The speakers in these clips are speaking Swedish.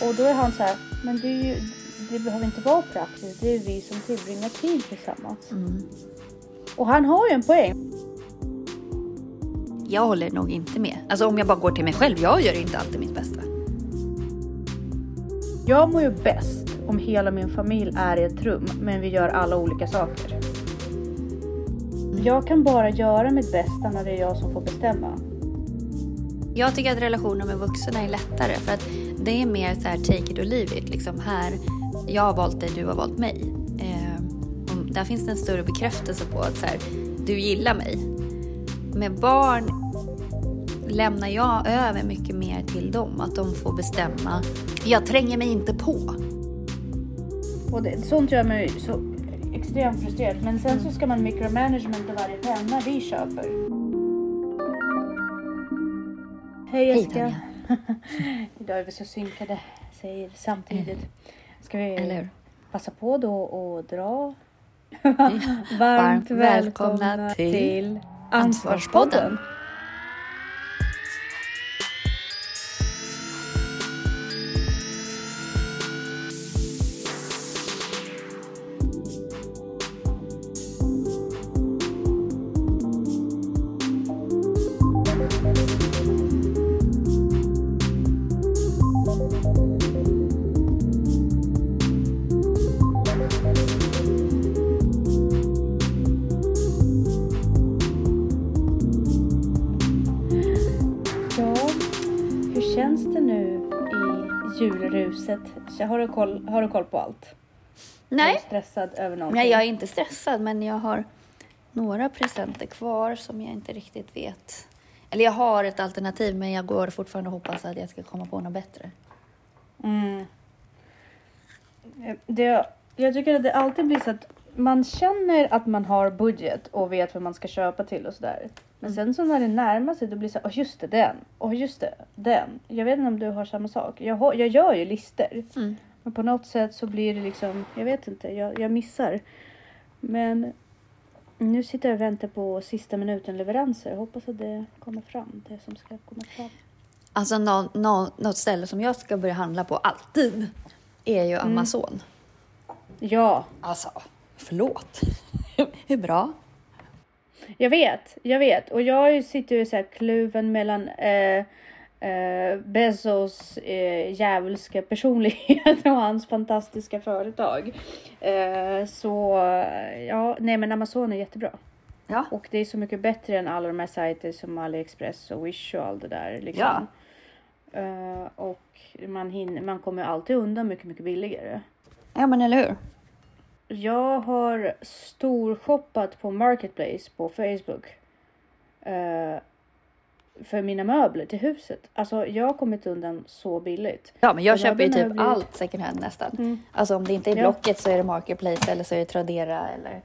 Och då är han så här, men det, ju, det behöver inte vara praktiskt. Det är vi som tillbringar tid tillsammans. Mm. Och han har ju en poäng. Jag håller nog inte med. Alltså om jag bara går till mig själv, jag gör inte alltid mitt bästa. Jag mår ju bäst om hela min familj är i ett rum, men vi gör alla olika saker. Jag kan bara göra mitt bästa när det är jag som får bestämma. Jag tycker att relationer med vuxna är lättare för att det är mer så här take it or leave it. Liksom här, jag har valt dig, du har valt mig. Eh, och där finns det en större bekräftelse på att så här, du gillar mig. Med barn lämnar jag över mycket mer till dem, att de får bestämma. Jag tränger mig inte på. Och det, sånt gör mig så extremt frustrerad. Men sen så ska man micromanagement av varje penna vi köper. Hej Hej, Jessica. Tanja. Idag är vi så synkade, säger samtidigt. Ska vi Eller passa på då och dra? Varmt välkomna välkomna till till Ansvarspodden. Så Har du koll, har du koll på allt? Är du Nej, stressad över någonting? Nej, jag är inte stressad, men jag har några presenter kvar som jag inte riktigt vet. Eller jag har ett alternativ, men jag går fortfarande och hoppas att jag ska komma på något bättre. Mm. Det, jag tycker att det alltid blir så att man känner att man har budget och vet vad man ska köpa till och sådär. Men sen så när det närmar sig då blir det så här, åh just det, den. Åh just det, den. Jag vet inte om du har samma sak. Jag, har, jag gör ju listor. Mm. Men på något sätt så blir det liksom, jag vet inte, jag, jag missar. Men nu sitter jag och väntar på sista minuten leveranser. Hoppas att det kommer fram, det som ska komma fram. Alltså nå, nå, något ställe som jag ska börja handla på alltid är ju Amazon. Ja, Alltså, förlåt. Hur bra? Jag vet, jag vet. Och jag sitter ju så här kluven mellan eh, eh, Bezos eh, djävulska personlighet och hans fantastiska företag. Eh, så ja, nej men Amazon är jättebra. Ja. Och det är så mycket bättre än alla de här sajter som AliExpress och Wish och allt det där. Liksom. Ja. Eh, och man, hinner, man kommer alltid undan mycket, mycket billigare. Ja, men eller hur? Jag har storshoppat på Marketplace på Facebook. eh, för mina möbler till huset. Alltså jag har kommit undan så billigt. Ja, men jag Och köper ju typ blivit- allt second hand nästan. Mm. Alltså om det inte är Ja. Blocket så är det Marketplace eller så är det Tradera eller...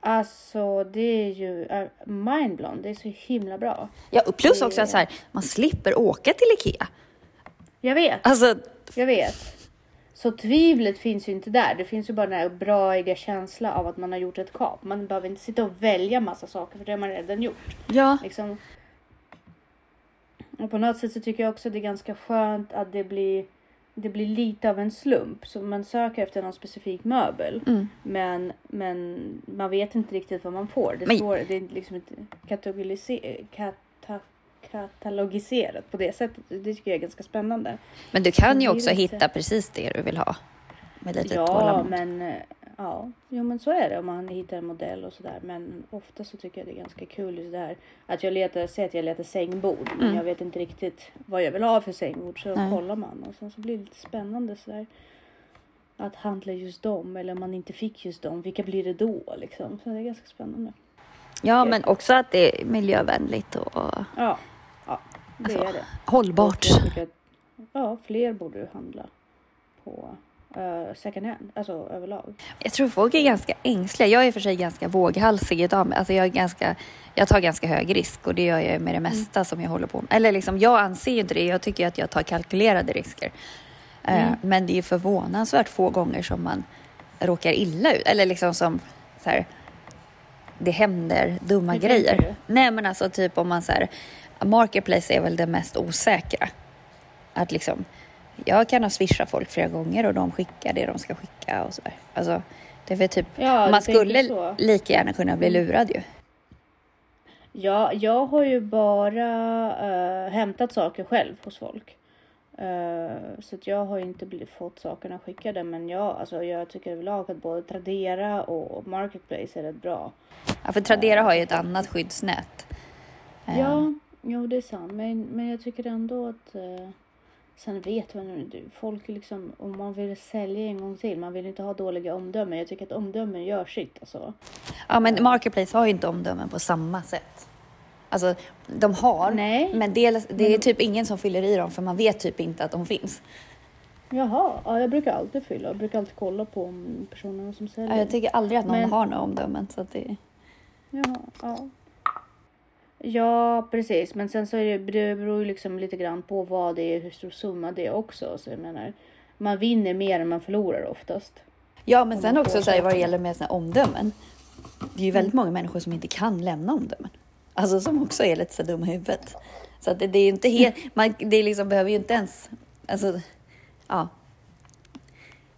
Alltså det är ju uh, mindblown. Det är så himla bra. Ja, och plus också att så här, man slipper åka till Ikea. Jag vet, Alltså, jag vet. Så tvivlet finns ju inte där. Det finns ju bara den här braiga känsla av att man har gjort ett kap. Man behöver inte sitta och välja massa saker för det har man redan gjort. ja. Liksom. Och på något sätt så tycker jag också att det är ganska skönt att det blir, det blir lite av en slump. Så man söker efter någon specifik möbel. Mm. Men, men man vet inte riktigt vad man får. Det, Men- står, det är liksom inte katalogise- kata, katalogiserat på det sättet. Det tycker jag är ganska spännande. Men du kan ju också lite- hitta precis det du vill ha. Med lite ja, tålamod. men eh, ja, jo, men så är det om man hittar en modell och sådär. Men ofta så tycker jag det är ganska kul just det här att jag letar, säg att jag letar sängbord, men Mm. jag vet inte riktigt vad jag vill ha för sängbord så Nej. kollar man och sen så blir det lite spännande sådär. Att handla just dem eller om man inte fick just dem, vilka blir det då liksom? Så det är ganska spännande. Ja, men också att det är miljövänligt och Ja, ja det Alltså, är det. hållbart. Att, ja, fler borde handla på eh, second hand, alltså överlag. Jag tror folk är ganska ängsliga. Jag är i för sig ganska våghalsig idag. Alltså jag, är ganska, jag tar ganska hög risk och det gör jag med det mesta som jag håller på med. Eller liksom, jag anser ju inte det. Jag tycker att jag tar kalkylerade risker. Eh, Mm. Men det är förvånansvärt få gånger som man råkar illa ut. Eller liksom som så här, det händer dumma Hur grejer. Nej men alltså typ om man så här, Marketplace är väl det mest osäkra. Att liksom, jag kan ha swishat folk flera gånger och de skickar det de ska skicka och sådär. Alltså, det är typ, Ja, man skulle lika gärna kunna bli lurad ju. Ja, jag har ju bara eh, hämtat saker själv hos folk. Eh, så att jag har inte blivit, fått sakerna skickade. Men jag, alltså, jag tycker överlag att både Tradera och Marketplace är rätt bra. Ja, för Tradera har ju ett annat skyddsnät. Eh, Ja, jo det är sant. Men, men jag tycker ändå att Sen vet man du, folk liksom, om man vill sälja en gång till, man vill inte ha dåliga omdömen. Jag tycker att omdömen gör sitt alltså. Ja, men Marketplace har ju inte omdömen på samma sätt. Alltså, de har, Nej. men det, det är typ ingen som fyller i dem för man vet typ inte att de finns. Jaha, ja, jag brukar alltid fylla. Jag brukar alltid kolla på om personerna som säljer. Ja, jag tycker aldrig att någon Men- har några omdömen. Så att det, Ja, ja. Ja, precis. Men sen så är det, det beror ju liksom lite grann på vad det är, hur stor summa det är också. Så jag menar, man vinner mer än man förlorar oftast. ja, men sen också så här, vad det gäller med här omdömen. Det är ju väldigt många människor som inte kan lämna omdömen. Alltså som också är lite så dumma i huvudet. Så att det, det är ju inte helt, man, det liksom behöver ju inte ens, alltså, ja.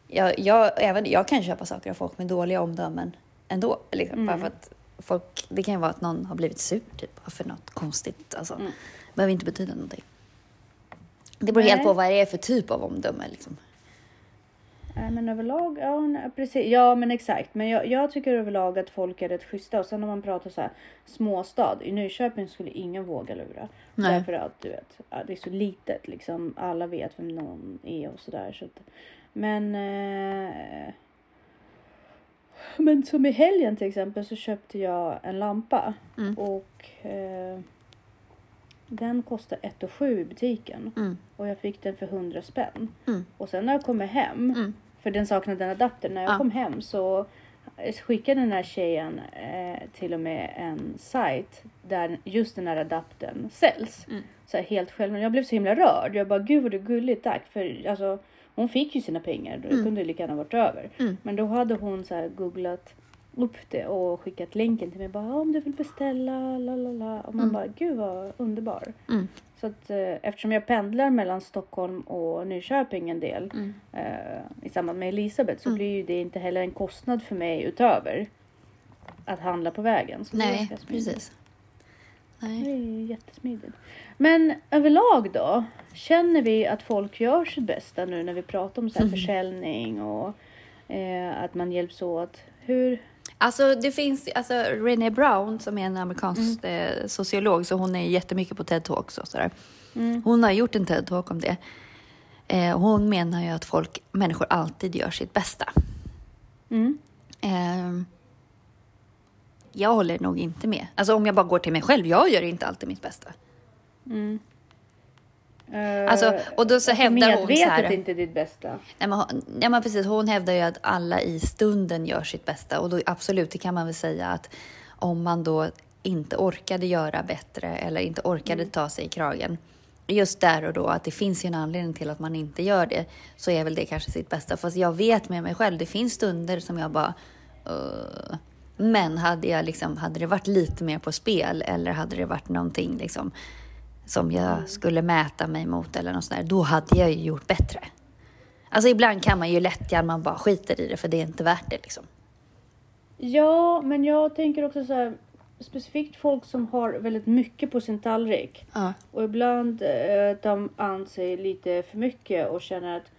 Jag, jag, även, jag kan köpa saker av folk med dåliga omdömen ändå. Liksom, Bara för att folk, det kan ju vara att någon har blivit sur typ, för något konstigt. Alltså, Mm. behöver inte betyda någonting. Det beror Nej. helt på vad det är för typ av omdöme. Liksom. Nej, men överlag, ja nej, precis. Ja, men exakt. Men jag, jag tycker överlag att folk är rätt schyssta. Och sen när man pratar så här småstad. I Nyköping skulle ingen våga lura. Nej. Därför att du vet, det är så litet liksom. Alla vet vem någon är och sådär. Så att, men eh, men som i helgen till exempel så köpte jag en lampa. Mm. Och eh, den kostar 1 7 i butiken. Mm. Och jag fick den för 100 spänn. Mm. Och sen när jag kommer hem, Mm. för den saknade en adapter. När jag Ja. kom hem så skickade den här tjejen eh, till och med en sajt där just den här adaptern säljs. Mm. Så här, helt själv. Men jag blev så himla rörd. Jag bara, gud vad det gulligt, tack. För alltså, hon fick ju sina pengar. Det Mm. kunde ju lika gärna varit över. Mm. Men då hade hon så här googlat upp det och skickat länken till mig. Bara, om du vill beställa, la la la. Och man Mm. bara, gud vad underbar. Mm. Så att eh, eftersom jag pendlar mellan Stockholm och Nyköping en del Mm. eh, i samband med Elisabeth så Mm. blir ju det inte heller en kostnad för mig utöver att handla på vägen. Så det är Nej, precis. Det Nej. är ju jättesmidigt. Men överlag då? Känner vi att folk gör sitt bästa nu när vi pratar om så här Mm. försäljning och eh, att man hjälps åt? Hur? Alltså det finns, alltså René Brown som är en amerikansk eh, sociolog, så hon är jättemycket på TED Talks och sådär. Mm. Hon har gjort en TED Talk om det. Eh, hon menar ju att folk, människor alltid gör sitt bästa. Mm. Eh, jag håller nog inte med. Alltså om jag bara går till mig själv, jag gör inte alltid mitt bästa. Mm. Alltså, och då så hävdar hon så här- Medvetet inte ditt bästa. Nej, men, ja, men precis, hon hävdar ju att alla i stunden gör sitt bästa och då absolut, det kan man väl säga att om man då inte orkade göra bättre eller inte orkade ta sig i kragen just där och då att det finns ju en anledning till att man inte gör det så är väl det kanske sitt bästa. Fast jag vet med mig själv, det finns stunder som jag bara "Ugh." men hade jag liksom, hade det varit lite mer på spel eller hade det varit någonting liksom som jag skulle mäta mig mot eller något sånt där, då hade jag ju gjort bättre. Alltså ibland kan man ju lätt gärna man bara skiter i det för det är inte värt det liksom. Ja, men jag tänker också så här specifikt folk som har väldigt mycket på sin tallrik. Ja. Och ibland eh, de anser lite för mycket och känner att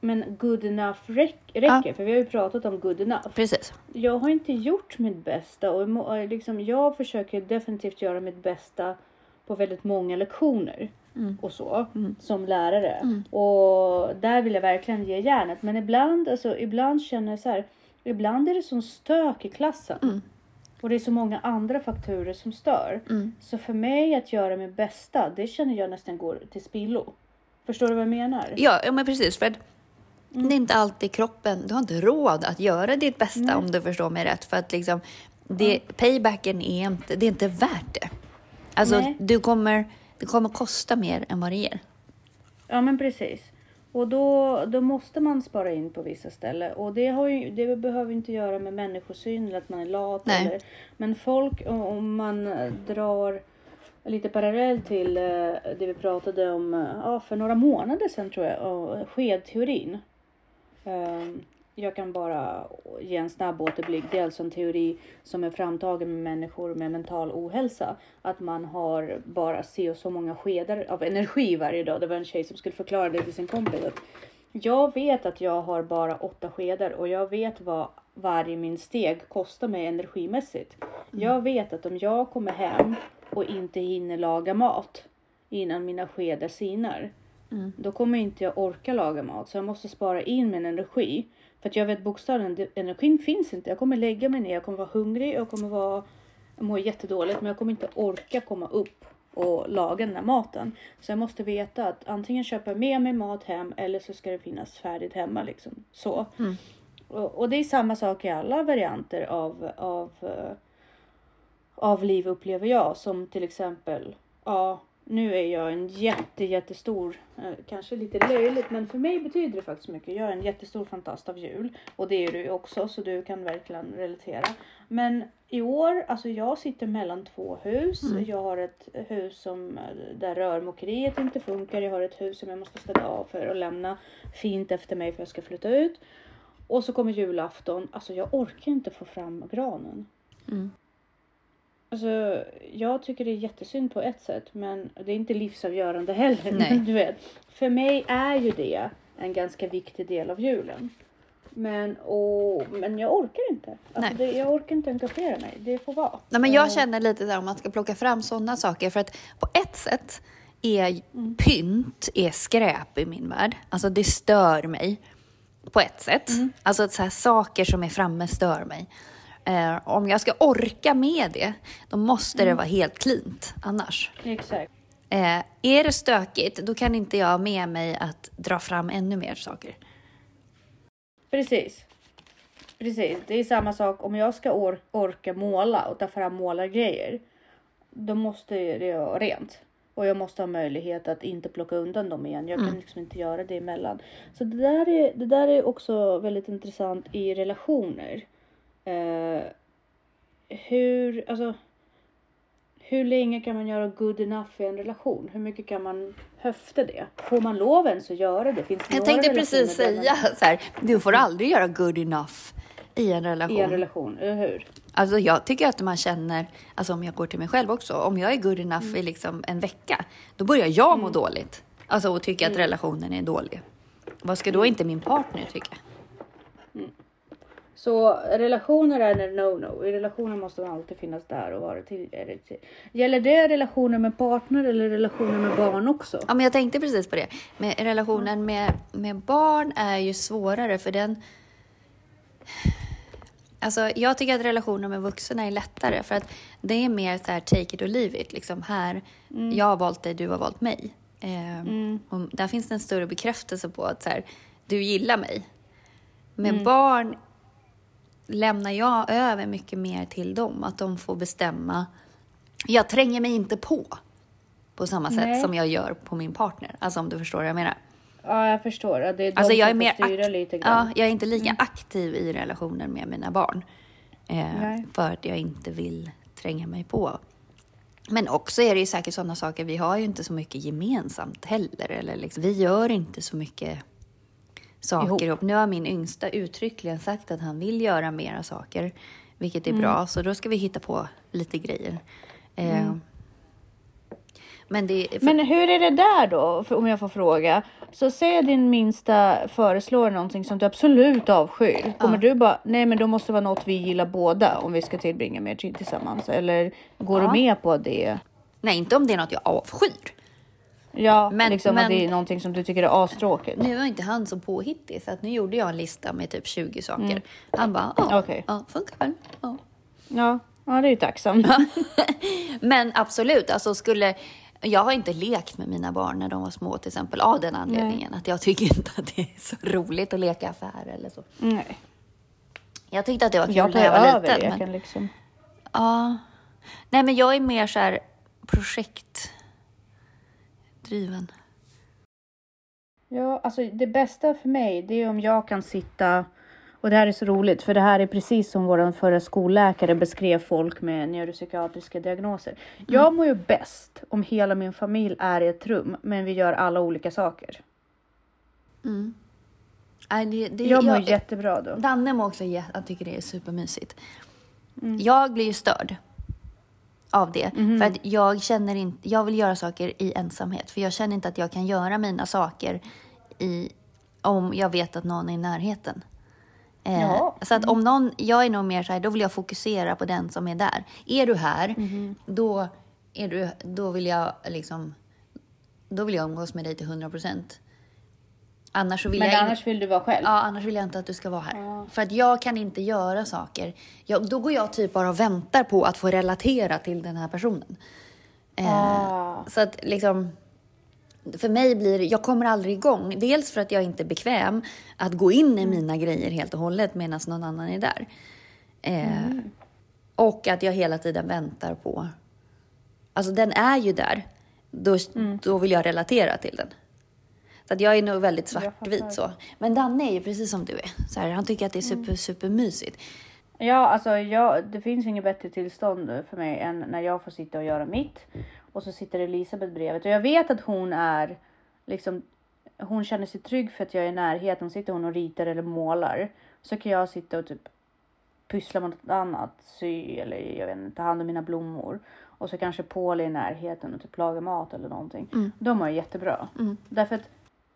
men good enough räck, räcker. För vi har ju pratat om good enough. Precis. Jag har inte gjort mitt bästa och eh, liksom, jag försöker definitivt göra mitt bästa på väldigt många lektioner. Mm. Och så, som lärare. Och där vill jag verkligen ge järnet. Men ibland, alltså, ibland känner jag så här. Ibland är det sån stök i klassen. Mm. Och det är så många andra faktorer som stör. Mm. Så för mig att göra mitt bästa, det känner jag nästan går till spillo. Förstår du vad jag menar? Ja, ja men precis. För att det är inte alltid kroppen, du har inte råd att göra ditt bästa om du förstår mig rätt. För att liksom, det, paybacken är inte, det är inte värt det. Alltså, Nej. du kommer, det kommer kosta mer än vad det ger. Ja men precis. Och då, då måste man spara in på vissa ställen. Och det, har ju, det behöver inte göra med människosyn eller att man är lat. Nej. Eller, men folk, om- man drar lite parallellt till eh, det vi pratade om eh, ja, för några månader sedan tror jag, och skedteorin. Jag kan bara ge en snabb återblick. Alltså en teori som är framtagen med människor med mental ohälsa. Att man har bara se och så många skedar av energi varje dag. Det var en tjej som skulle förklara det till sin kompis. Att jag vet att jag har bara åtta skedar och jag vet vad varje min steg kostar mig energimässigt. Jag vet att om jag kommer hem och inte hinner laga mat innan mina skedar sinar. Mm. Då kommer inte jag orka laga mat så jag måste spara in min energi. För att jag vet bokstavligen, energin finns inte. Jag kommer lägga mig ner, jag kommer vara hungrig, jag kommer vara, jag mår jättedåligt men jag kommer inte orka komma upp och laga den här maten. Så jag måste veta att antingen köpa med mig mat hem eller så ska det finnas färdigt hemma liksom. Så. Mm. Och, och det är samma sak i alla varianter av, av, eh, av liv upplever jag. Som till exempel, ja nu är jag en jätte jättestor, eh, kanske lite löjligt men för mig betyder det faktiskt mycket. Jag är en jättestor fantast av jul och det är du också så du kan verkligen relatera. Men i år, alltså jag sitter mellan två hus. Jag har ett hus som, eh, där rörmokeriet inte funkar. Jag har ett hus som jag måste städa av för att lämna fint efter mig för jag ska flytta ut. Och så kommer julafton. Alltså jag orkar inte få fram granen. Mm. Alltså jag tycker det är jättesynd på ett sätt men det är inte livsavgörande heller. Nej. Du vet, för mig är ju det en ganska viktig del av julen. Men, och, men jag orkar inte. Alltså det, jag orkar inte engagera mig. Det får vara. Nej, men jag Eh, känner lite där om man ska plocka fram sådana saker. För att på ett sätt är Mm. pynt är skräp i min värld. Alltså det stör mig. På ett sätt. Mm. Alltså att så här, saker som är framme stör mig. Eh, om jag ska orka med det, då måste Mm. det vara helt cleant annars. Exakt. Eh, är det stökigt, då kan inte jag med mig att dra fram ännu mer saker. Precis. Precis. Det är samma sak om jag ska or- orka måla och ta fram målargrejer. Då måste det vara rent. Och jag måste ha möjlighet att inte plocka undan dem igen. Jag kan liksom inte göra det emellan. Så det där är, det där är också väldigt intressant i relationer. Eh, hur, alltså. Hur länge kan man göra good enough i en relation? Hur mycket kan man höfta det? Får man lov ens att göra det? Finns det Jag tänkte precis man- säga så här, du får aldrig göra good enough i en relation. I en relation, hur? Alltså jag tycker att man känner, alltså om jag går till mig själv också, om jag är good enough Mm. i liksom en vecka, då börjar jag må dåligt. Alltså och tycka att relationen är dålig. Vad ska då Mm. inte min partner tycka? Så relationer är en no-no. I relationer måste man alltid finnas där och vara till. är det till- Gäller det relationer med partner eller relationer med barn också? Ja, men jag tänkte precis på det. Men relationen med, med barn är ju svårare för den... Alltså, jag tycker att relationer med vuxna är lättare för att det är mer så här take it or leave it. Liksom här, jag har valt dig, du har valt mig. Eh, och där finns det en större bekräftelse på att så här, du gillar mig. Med barn lämnar jag över mycket mer till dem. Att de får bestämma. Jag tränger mig inte på på samma sätt Nej. som jag gör på min partner. Alltså om du förstår vad jag menar. Ja, jag förstår. Det är de Alltså jag är som får styra lite grann. Mm. ja, jag är inte lika aktiv i relationen med mina barn. Eh, för att jag inte vill tränga mig på. Men också är det ju säkert sådana saker, vi har ju inte så mycket gemensamt heller. Eller liksom, vi gör inte så mycket saker Ihop. ihop. Nu har min yngsta uttryckligen sagt att han vill göra mera saker, vilket är Mm. bra. Så då ska vi hitta på lite grejer. Eh, Men det... För, Men hur är det där då, om jag får fråga? Så säg din minsta föreslår någonting som du absolut avskyr. Kommer du bara, nej men då måste det vara något vi gillar båda om vi ska tillbringa mer tid tillsammans? Eller går Ja. du med på det? nej, inte om det är något jag avskyr. Ja, Men- liksom men- att det är någonting som du tycker är astråkigt. Nu var inte han så påhittig, så att nu gjorde jag en lista med typ 20 saker. Han bara, ja, Mm. Ja funkar väl. Ja. Ja, ja det är ju tacksamt. Men absolut, alltså skulle... Jag har inte lekt med mina barn när de var små till exempel av den anledningen att jag tycker inte att det är så roligt att leka affär eller så. Nej. Jag tyckte att det var kul Jag när jag var liten. leken Men, liksom. ja. Nej, men jag är mer så här projektdriven. Ja, alltså det bästa för mig det är om jag kan sitta och det här är så roligt, för det här är precis som vår förra skolläkare beskrev folk med neuropsykiatriska diagnoser. Jag mår ju bäst om hela min familj är i ett rum, men vi gör alla olika saker. Mm. Nej, det, det, Jag mår jättebra då. Danne mår också han tycker det är supermysigt. Jag blir ju störd av det. För att jag känner inte, jag vill göra saker i ensamhet. För jag känner inte att jag kan göra mina saker i, om jag vet att någon är i närheten. Eh, Ja. Så att om någon, jag är nog mer så här, då vill jag fokusera på den som är där. Är du här, då, är du, då vill jag liksom, då vill jag umgås med dig till 100 procent. Annars så vill Men jag annars vill du vara själv. Ja, annars vill jag inte att du ska vara här. För att jag kan inte göra saker. Jag, då går jag typ bara och väntar på att få relatera till den här personen. Eh, Ah. Så att liksom... För mig blir jag kommer aldrig igång. Dels för att jag inte är bekväm att gå in i mina grejer helt och hållet medan någon annan är där. Eh, Och att jag hela tiden väntar på... Alltså den är ju där. Då, då vill jag relatera till den. Så att jag är nog väldigt svartvit så. Men Danne är ju precis som du är. Så här, han tycker att det är super, super mysigt. Ja, alltså jag, det finns inget bättre tillstånd för mig än när jag får sitta och göra mitt. Och så sitter Elisabeth bredvid. Och jag vet att hon är liksom, hon känner sig trygg för att jag är i närheten. Sitter hon och ritar eller målar. Så kan jag sitta och typ pyssla med något annat. Sy eller jag vet inte, ta hand om mina blommor. Och så kanske Paul är i närheten och typ lagar mat eller någonting. Då mår jag jättebra. Därför att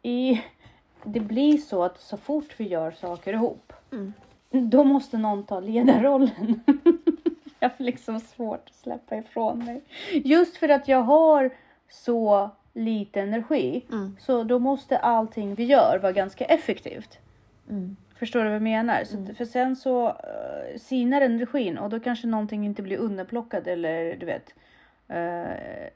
i, det blir så att så fort vi gör saker ihop. Då måste någon ta ledarrollen. jag har liksom svårt att släppa ifrån mig. Just för att jag har så lite energi. Så då måste allting vi gör vara ganska effektivt. Förstår du vad jag menar? Så, För sen så uh, sinar energin och då kanske någonting inte blir underplockat eller du vet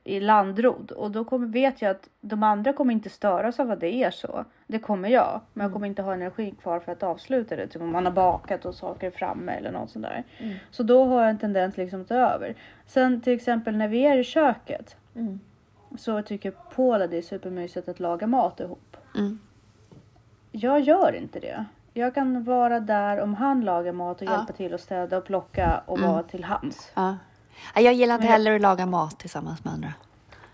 i landrod. Och då kommer, vet jag att de andra kommer inte störas av att det är så. Det kommer jag. Men jag kommer inte ha energi kvar för att avsluta det. Typ om man har bakat och saker framme eller något sånt där. Så då har jag en tendens liksom att ta över. Sen till exempel när vi är i köket. Så tycker Paul att det är supermysigt att laga mat ihop. Mm. Jag gör inte det. Jag kan vara där om han lagar mat och Ja. hjälpa till att städa och plocka och vara till hands. Ja. Jag gillar inte heller att laga mat tillsammans med andra.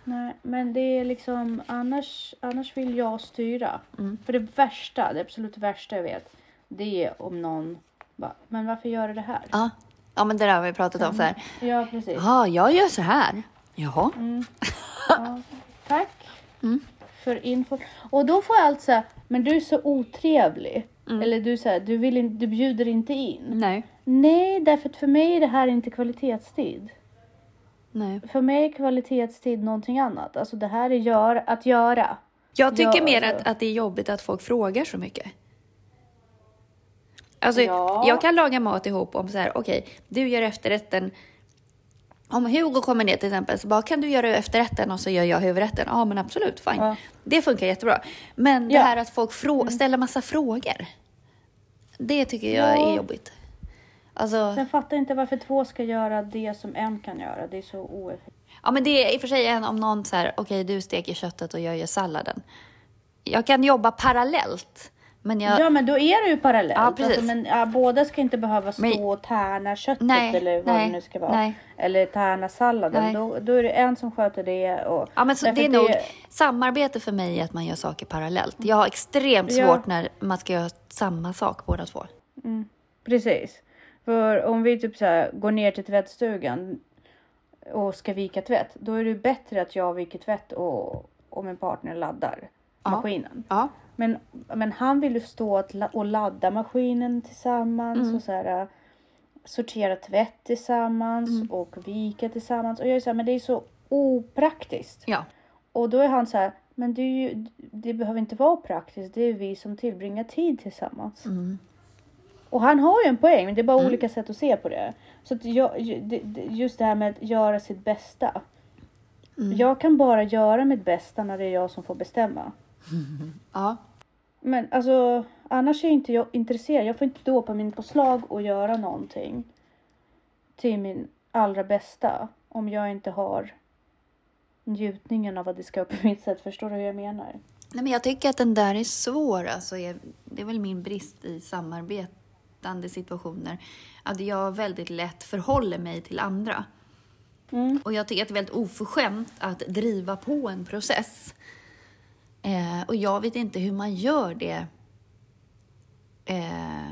Nej, men det är liksom annars, annars vill jag styra. Mm. För det värsta, det absolut värsta jag vet, det är om någon bara, men varför gör du det här? Ja, ja men det där har vi pratat om så här. Ja, precis. Ja, jag gör så här. Jaha. Ja, tack Mm. för info. Och då får jag allt så här, men du är så otrevlig. Mm. Eller du, så här, du, vill in, du bjuder inte in. Nej. Nej, därför att för mig är det här inte kvalitetstid. Nej. För mig är kvalitetstid någonting annat. Alltså det här är gör, att göra. Jag tycker Ja, mer alltså. att, att det är jobbigt att folk frågar så mycket. Alltså, Ja. jag kan laga mat ihop om så här, okej, du gör efterrätten. Om Hugo kommer ner till exempel, så bara, kan du göra efterrätten och så gör jag huvudrätten? Ja, men absolut, fine. Ja. Det funkar jättebra. Men det här att folk frå- ställer massa frågor, det tycker jag Ja. är jobbigt. Alltså, Sen fattar inte varför två ska göra det som en kan göra. Det är så oeffektivt. Ja, men det är i och för sig en om någon så här, okej, du steker köttet och jag gör salladen. Jag kan jobba parallellt, men jag... Ja men då är det ju parallellt. Ja, precis. Alltså, men ja, båda ska inte behöva stå Men- och tärna köttet Nej, eller vad nej, det nu ska vara. nej. Eller tärna salladen. Då, då är det en som sköter det. Och, Ja, men så det är att nog samarbete för mig är att man gör saker parallellt. Jag har extremt Ja. svårt när man ska göra samma sak båda två. Precis. För om vi typ så här, går ner till tvättstugan och ska vika tvätt. Då är det bättre att jag viker tvätt och, och min partner laddar Ja. Maskinen. Ja. Men, men han vill ju stå och ladda maskinen tillsammans Mm. och så här, äh, sortera tvätt tillsammans Mm. och vika tillsammans. Och jag är så här, men det är så opraktiskt. Ja. Och då är han så här, men det, ju, det behöver inte vara praktiskt. Det är vi som tillbringar tid tillsammans. Mm. Och han har ju en poäng, men det är bara olika sätt att se på det. Så jag, just det här med att göra sitt bästa. Mm. Jag kan bara göra mitt bästa när det är jag som får bestämma. Ja. Men alltså, annars är inte jag intresserad. Jag får inte dåpa min påslag och göra någonting till min allra bästa om jag inte har njutningen av att det ska upp i mitt sätt. Förstår du hur jag menar? Nej, men jag tycker att den där är svår. Alltså, jag, det är väl min brist i samarbete mötande situationer att jag väldigt lätt förhåller mig till andra. Mm. Och jag tycker att det är väldigt oförskämt att driva på en process. Eh, och jag vet inte hur man gör det eh,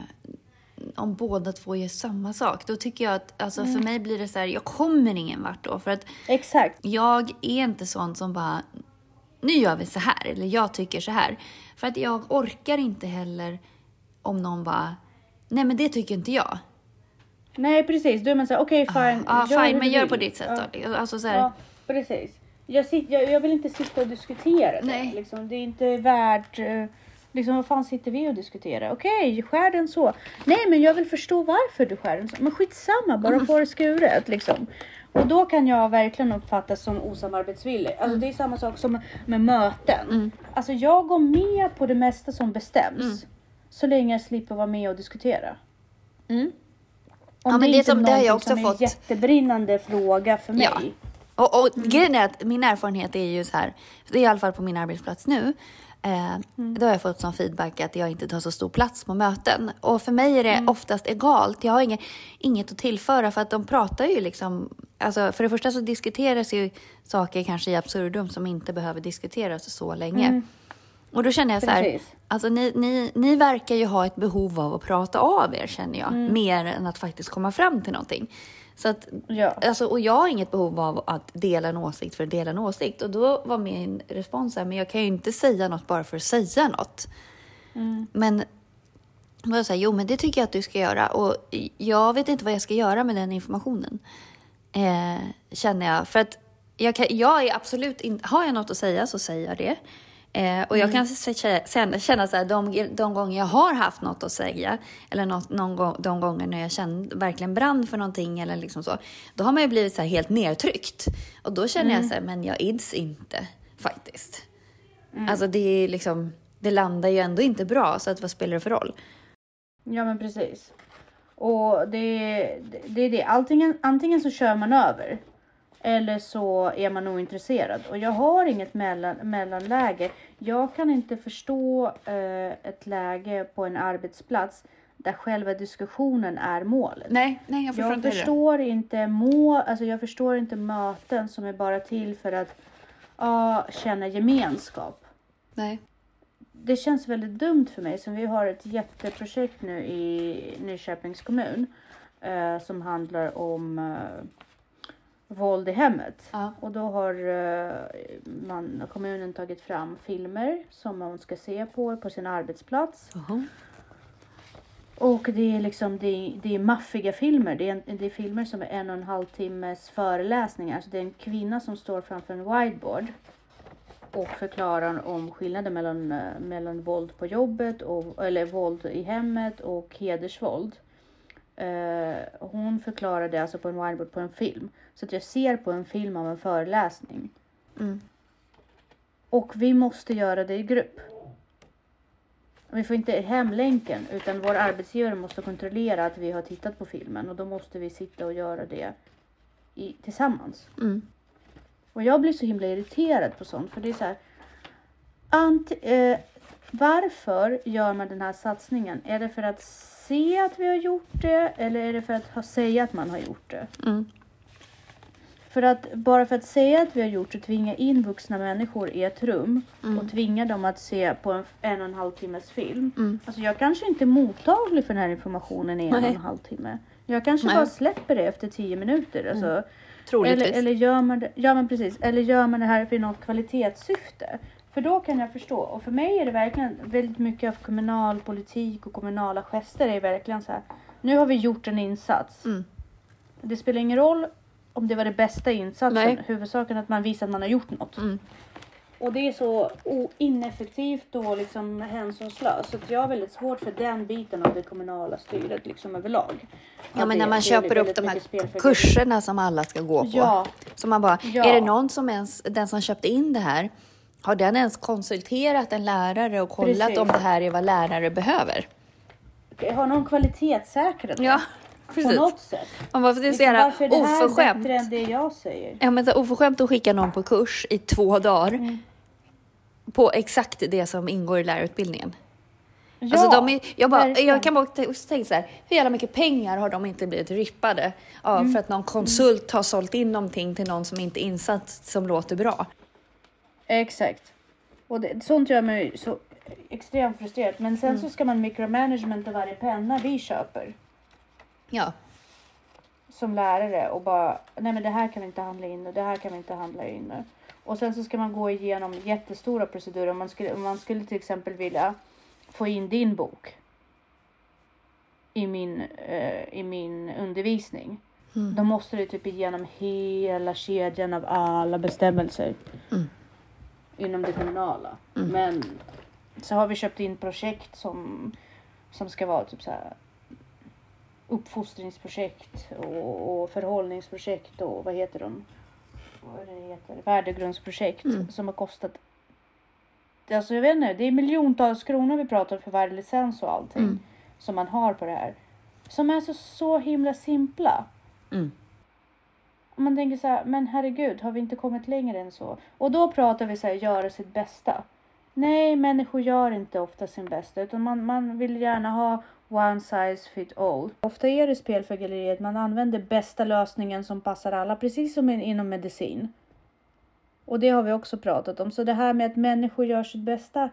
om båda två gör samma sak. Då tycker jag att, alltså för mig blir det så här, jag kommer ingen vart då. För att Exakt. jag är inte sån som bara, nu gör vi så här, eller jag tycker så här. För att jag orkar inte heller om någon bara, nej men det tycker inte jag. Nej precis, då är man såhär okej fine. Ja, gör fine, hur men gör på ditt sätt ja. då. Alltså så här, precis. Jag, sit, jag, jag vill inte sitta och diskutera det. Nej. Liksom. Det är inte värt... eh, Liksom, vad fan sitter vi och diskuterar? Okej, skär den så. Nej, men jag vill förstå varför du skär den så. Men skitsamma, bara få det skuret liksom. Och då kan jag verkligen uppfattas som osamarbetsvillig. Alltså Mm. det är samma sak som med möten. Alltså jag går med på det mesta som bestäms. Mm. Så länge jag slipper vara med och diskutera. Mm. Om Ja, men det inte som- det har jag också som fått. är en jättebrinnande fråga för mig. Ja. Och, och grejen är att min erfarenhet är ju så här, det är i alla fall på min arbetsplats nu. Eh, Då har jag fått som feedback att jag inte tar så stor plats på möten. Och för mig är det oftast egalt. Jag har inget, inget att tillföra för att de pratar ju liksom... Alltså för det första så diskuteras ju saker kanske i absurdum som inte behöver diskuteras så länge. Och då känner jag så här, Precis. alltså ni, ni, ni verkar ju ha ett behov av att prata av er känner jag. Mer än att faktiskt komma fram till någonting. Så att Ja. Alltså, och jag har inget behov av att dela en åsikt för att dela en åsikt. Och då var min respons här, men jag kan ju inte säga något bara för att säga något. Men då var jag så här, jo men det tycker jag att du ska göra. Och jag vet inte vad jag ska göra med den informationen. Eh, känner jag. För att jag, kan, jag är absolut inte, har jag något att säga så säger jag det. Eh, och jag kan s- känna, så här, de, de gånger jag har haft något att säga, eller något, någon gång, de gånger när jag kände, verkligen brann för någonting eller liksom så, då har man ju blivit så här helt nedtryckt. Och då känner jag så här, men jag ids inte faktiskt. Alltså det är liksom, det landar ju ändå inte bra, så att vad spelar det för roll? Ja men precis. Och det, det, är det. Antingen, antingen så kör man över. Eller så är man ointresserad. Och jag har inget mellan, mellanläge. Jag kan inte förstå eh, ett läge på en arbetsplats där själva diskussionen är målet. Nej, nej jag förstår Jag inte det. förstår inte mål, alltså jag förstår inte möten som är bara till för att ja, känna gemenskap. Nej. Det känns väldigt dumt för mig som vi har ett jätteprojekt nu i Nyköpings kommun eh, som handlar om eh, våld i hemmet. Ja. Och då har eh, man, kommunen tagit fram filmer som man ska se på på sin arbetsplats. Jaha. Och det är liksom, det är, det är maffiga filmer. Det är, det är filmer som är en och en halv timmes föreläsningar. Alltså det är en kvinna som står framför en whiteboard och förklarar om skillnaden mellan, eh, mellan våld på jobbet, och, eller våld i hemmet och hedersvåld. Eh, hon förklarar det alltså på en whiteboard på en film. Så att jag ser på en film av en föreläsning. Mm. Och vi måste göra det i grupp. Vi får inte hemlänken utan vår arbetsgivare måste kontrollera att vi har tittat på filmen och då måste vi sitta och göra det i, tillsammans. Mm. Och jag blir så himla irriterad på sånt för det är så här. Ant, eh, varför gör man den här satsningen? Är det för att se att vi har gjort det eller är det för att säga att man har gjort det? Mm. För att bara för att säga att vi har gjort det, tvinga in vuxna människor i ett rum och tvinga dem att se på en en och en halv timmes film. Mm. Alltså jag kanske inte är mottaglig för den här informationen i en och Nej. en halv timme. Jag kanske Nej. bara släpper det efter tio minuter. Alltså, Troligtvis. eller, eller gör man det, ja men precis, eller gör man det här för något kvalitetssyfte? För då kan jag förstå. Och för mig är det verkligen väldigt mycket av kommunalpolitik och kommunala gester är verkligen så här. Nu har vi gjort en insats. Mm. Det spelar ingen roll om det var det bästa insatsen. Nej. Huvudsaken är att man visar att man har gjort något. Mm. Och det är så ineffektivt och liksom hänsynslöst. Så att jag har väldigt svårt för den biten av det kommunala styret liksom överlag. Ja, men när man köper upp de här kurserna som alla ska gå på. Ja. Så man bara, Ja. är det någon som ens, den som köpte in det här, har den ens konsulterat en lärare och kollat Precis. om det här är vad lärare behöver? Har någon kvalitetssäkrat det? Ja, På precis. något sätt. Man bara, för det är så Liksom, jävla varför är det här bättre än det jag säger? Ja, men så oförskämt att skicka någon på kurs i två dagar Mm. på exakt det som ingår i lärarutbildningen. Ja, alltså de är, jag, bara, verkligen. jag kan bara tänka så här, hur jävla mycket pengar har de inte blivit rippade av Mm. för att någon konsult har sålt in någonting till någon som inte är insatt som låter bra. Exakt. Och det, sånt gör mig så extremt frustrerad. Men sen Mm. så ska man micromanagement av varje penna vi köper Ja, som lärare och bara nej men det här kan vi inte handla in och det här kan vi inte handla in. Och sen så ska man gå igenom jättestora procedurer. Om man skulle, om man skulle till exempel vilja få in din bok i min, eh, i min undervisning. Då måste du typ igenom hela kedjan av alla bestämmelser Mm. Inom det kommunala. Men så har vi köpt in projekt som, som ska vara typ så här uppfostringsprojekt och, och förhållningsprojekt och vad heter de? Vad det heter? Värdegrundsprojekt som har kostat Alltså jag vet inte, det är miljontals kronor vi pratar om för varje licens och allting som man har på det här. Som är så, så himla simpla. Mm. Och man tänker så här, men herregud, har vi inte kommit längre än så? Och då pratar vi så här, göra sitt bästa. Nej, människor gör inte ofta sin bästa, utan man, man vill gärna ha one size fit all. Ofta är det spel för galleriet, man använder bästa lösningen som passar alla, precis som inom medicin. Och det har vi också pratat om. Så det här med att människor gör sitt bästa.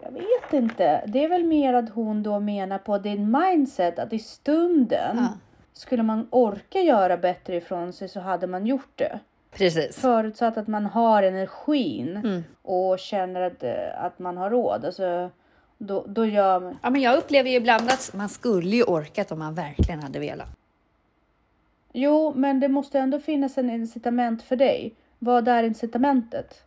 Jag vet inte. Det är väl mer att hon då menar på din mindset att i stunden Ja skulle man orka göra bättre ifrån sig så hade man gjort det. precis. Förutsatt att man har energin Mm. och känner att, eh, att man har råd. Alltså, då, då gör man... Ja, men jag upplever ju ibland att man skulle ju orkat om man verkligen hade velat. Jo, men det måste ändå finnas en incitament för dig. Vad är incitamentet?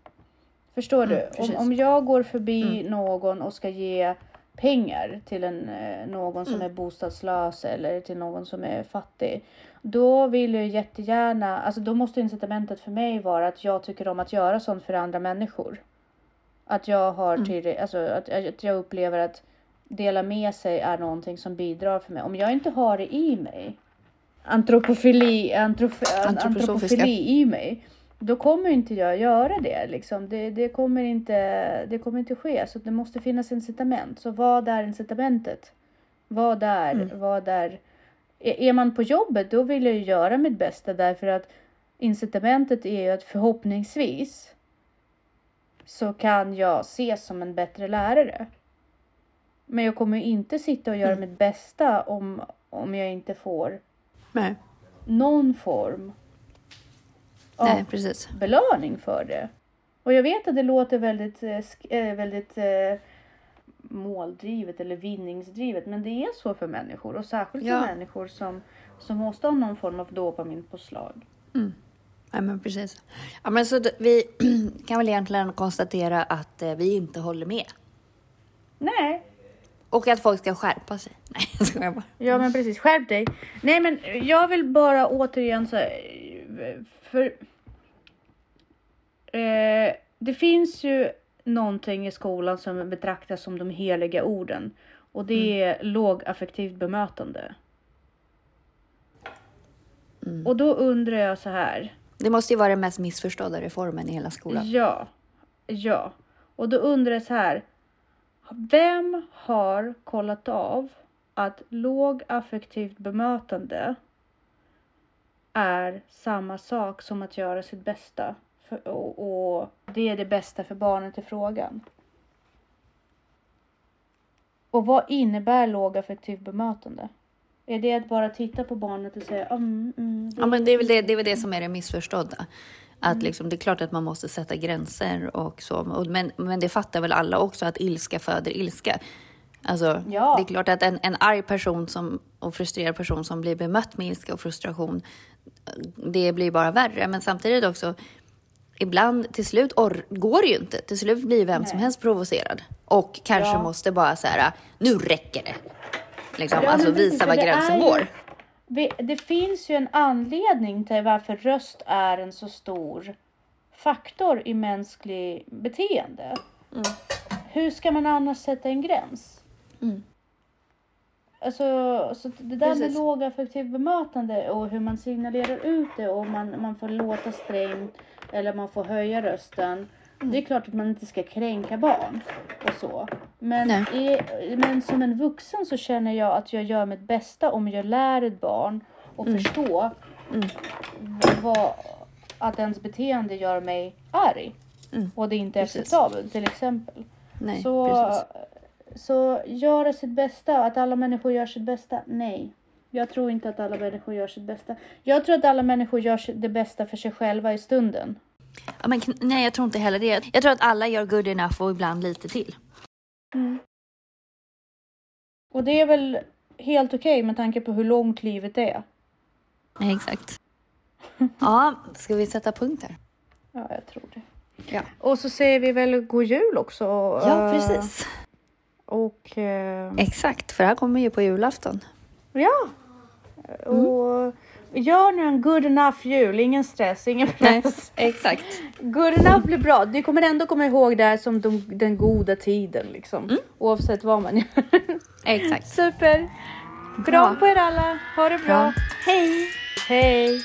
Förstår du? Om, om jag går förbi någon och ska ge pengar till en, eh, någon som är bostadslös eller till någon som är fattig. Då vill jag jättegärna, alltså då måste incitamentet för mig vara att jag tycker om att göra sånt för andra människor. Att jag har till, alltså att, att jag upplever att dela med sig är någonting som bidrar för mig. Om jag inte har det i mig, antropofili, antrof, Antroposofiska. antropofili i mig, då kommer inte jag göra det. Liksom. Det, det, kommer inte, det kommer inte ske. Så det måste finnas incitament. Så vad är incitamentet? Vad är, vad är... Är är man på jobbet, då vill jag ju göra mitt bästa därför att incitamentet är ju att förhoppningsvis så kan jag ses som en bättre lärare. Men jag kommer inte sitta och göra mitt bästa om, om jag inte får Nej, någon form Nej precis. belöning för det. Och jag vet att det låter väldigt, eh, väldigt eh, måldrivet eller vinningsdrivet. Men det är så för människor och särskilt Ja. för människor som, som måste ha någon form av dopaminpåslag. Ja, men precis. Ja, men så vi kan väl egentligen konstatera att eh, vi inte håller med. Nej, Och att folk ska skärpa sig. Nej, jag bara. ja men precis. Skärp dig. Nej men jag vill bara återigen så här, för eh, det finns ju någonting i skolan som betraktas som de heliga orden och det är lågaffektivt bemötande. Och då undrar jag så här. Det måste ju vara den mest missförstådda reformen i hela skolan. Ja, ja. Och då undrar jag så här. Vem har kollat av att lågaffektivt bemötande är samma sak som att göra sitt bästa? För, och, och det är det bästa för barnet i frågan. Och vad innebär lågaffektivt bemötande? Är det att bara titta på barnet och säga mm, mm, Ja, men det är väl det, det, är väl det som är det missförstådda. Att liksom, det är klart att man måste sätta gränser och så. Men, men det fattar väl alla också att ilska föder ilska. Alltså, Ja. Det är klart att en, en arg person som, och frustrerad person som blir bemött med ilska och frustration, det blir bara värre. Men samtidigt också, ibland till slut or- går det ju inte. Till slut blir vem som Nej. helst provocerad. Och kanske Ja. måste bara säga, nu räcker det. Liksom, Ja, alltså visa var gränsen ju- går. Det finns ju en anledning till varför röst är en så stor faktor i mänsklig beteende. Hur ska man annars sätta en gräns? Mm. Alltså, så det där med Precis. lågaffektivt bemötande och hur man signalerar ut det och man, man får låta strängt eller man får höja rösten. Det är klart att man inte ska kränka barn och så. Men, i, men som en vuxen så känner jag att jag gör mitt bästa om jag lär ett barn och förstå Mm. vad, att ens beteende gör mig arg. Mm. Och det inte är Precis. acceptabelt till exempel. Nej, så, precis. Så göra sitt bästa, att alla människor gör sitt bästa? Nej. Jag tror inte att alla människor gör sitt bästa. Jag tror att alla människor gör det bästa för sig själva i stunden. Ja, men, nej, jag tror inte heller det. Jag tror att alla gör good enough och ibland lite till. Och det är väl helt okej med tanke på hur långt livet är. Nej, exakt. Ja, ska vi sätta punkt här? Ja, jag tror det. Ja, Och så säger vi väl god jul också. ja eh, precis. Och eh, Exakt, för det här kommer ju på julafton. ja. Och gör nu en good enough jul. Ingen stress, ingen Nej, press. exakt. Good enough blir bra. Du kommer ändå komma ihåg det här som de, den goda tiden liksom. Mm. Oavsett vad man gör. Exakt. Super. Kram på er alla. Ha det bra. Bra. Hej! Hej.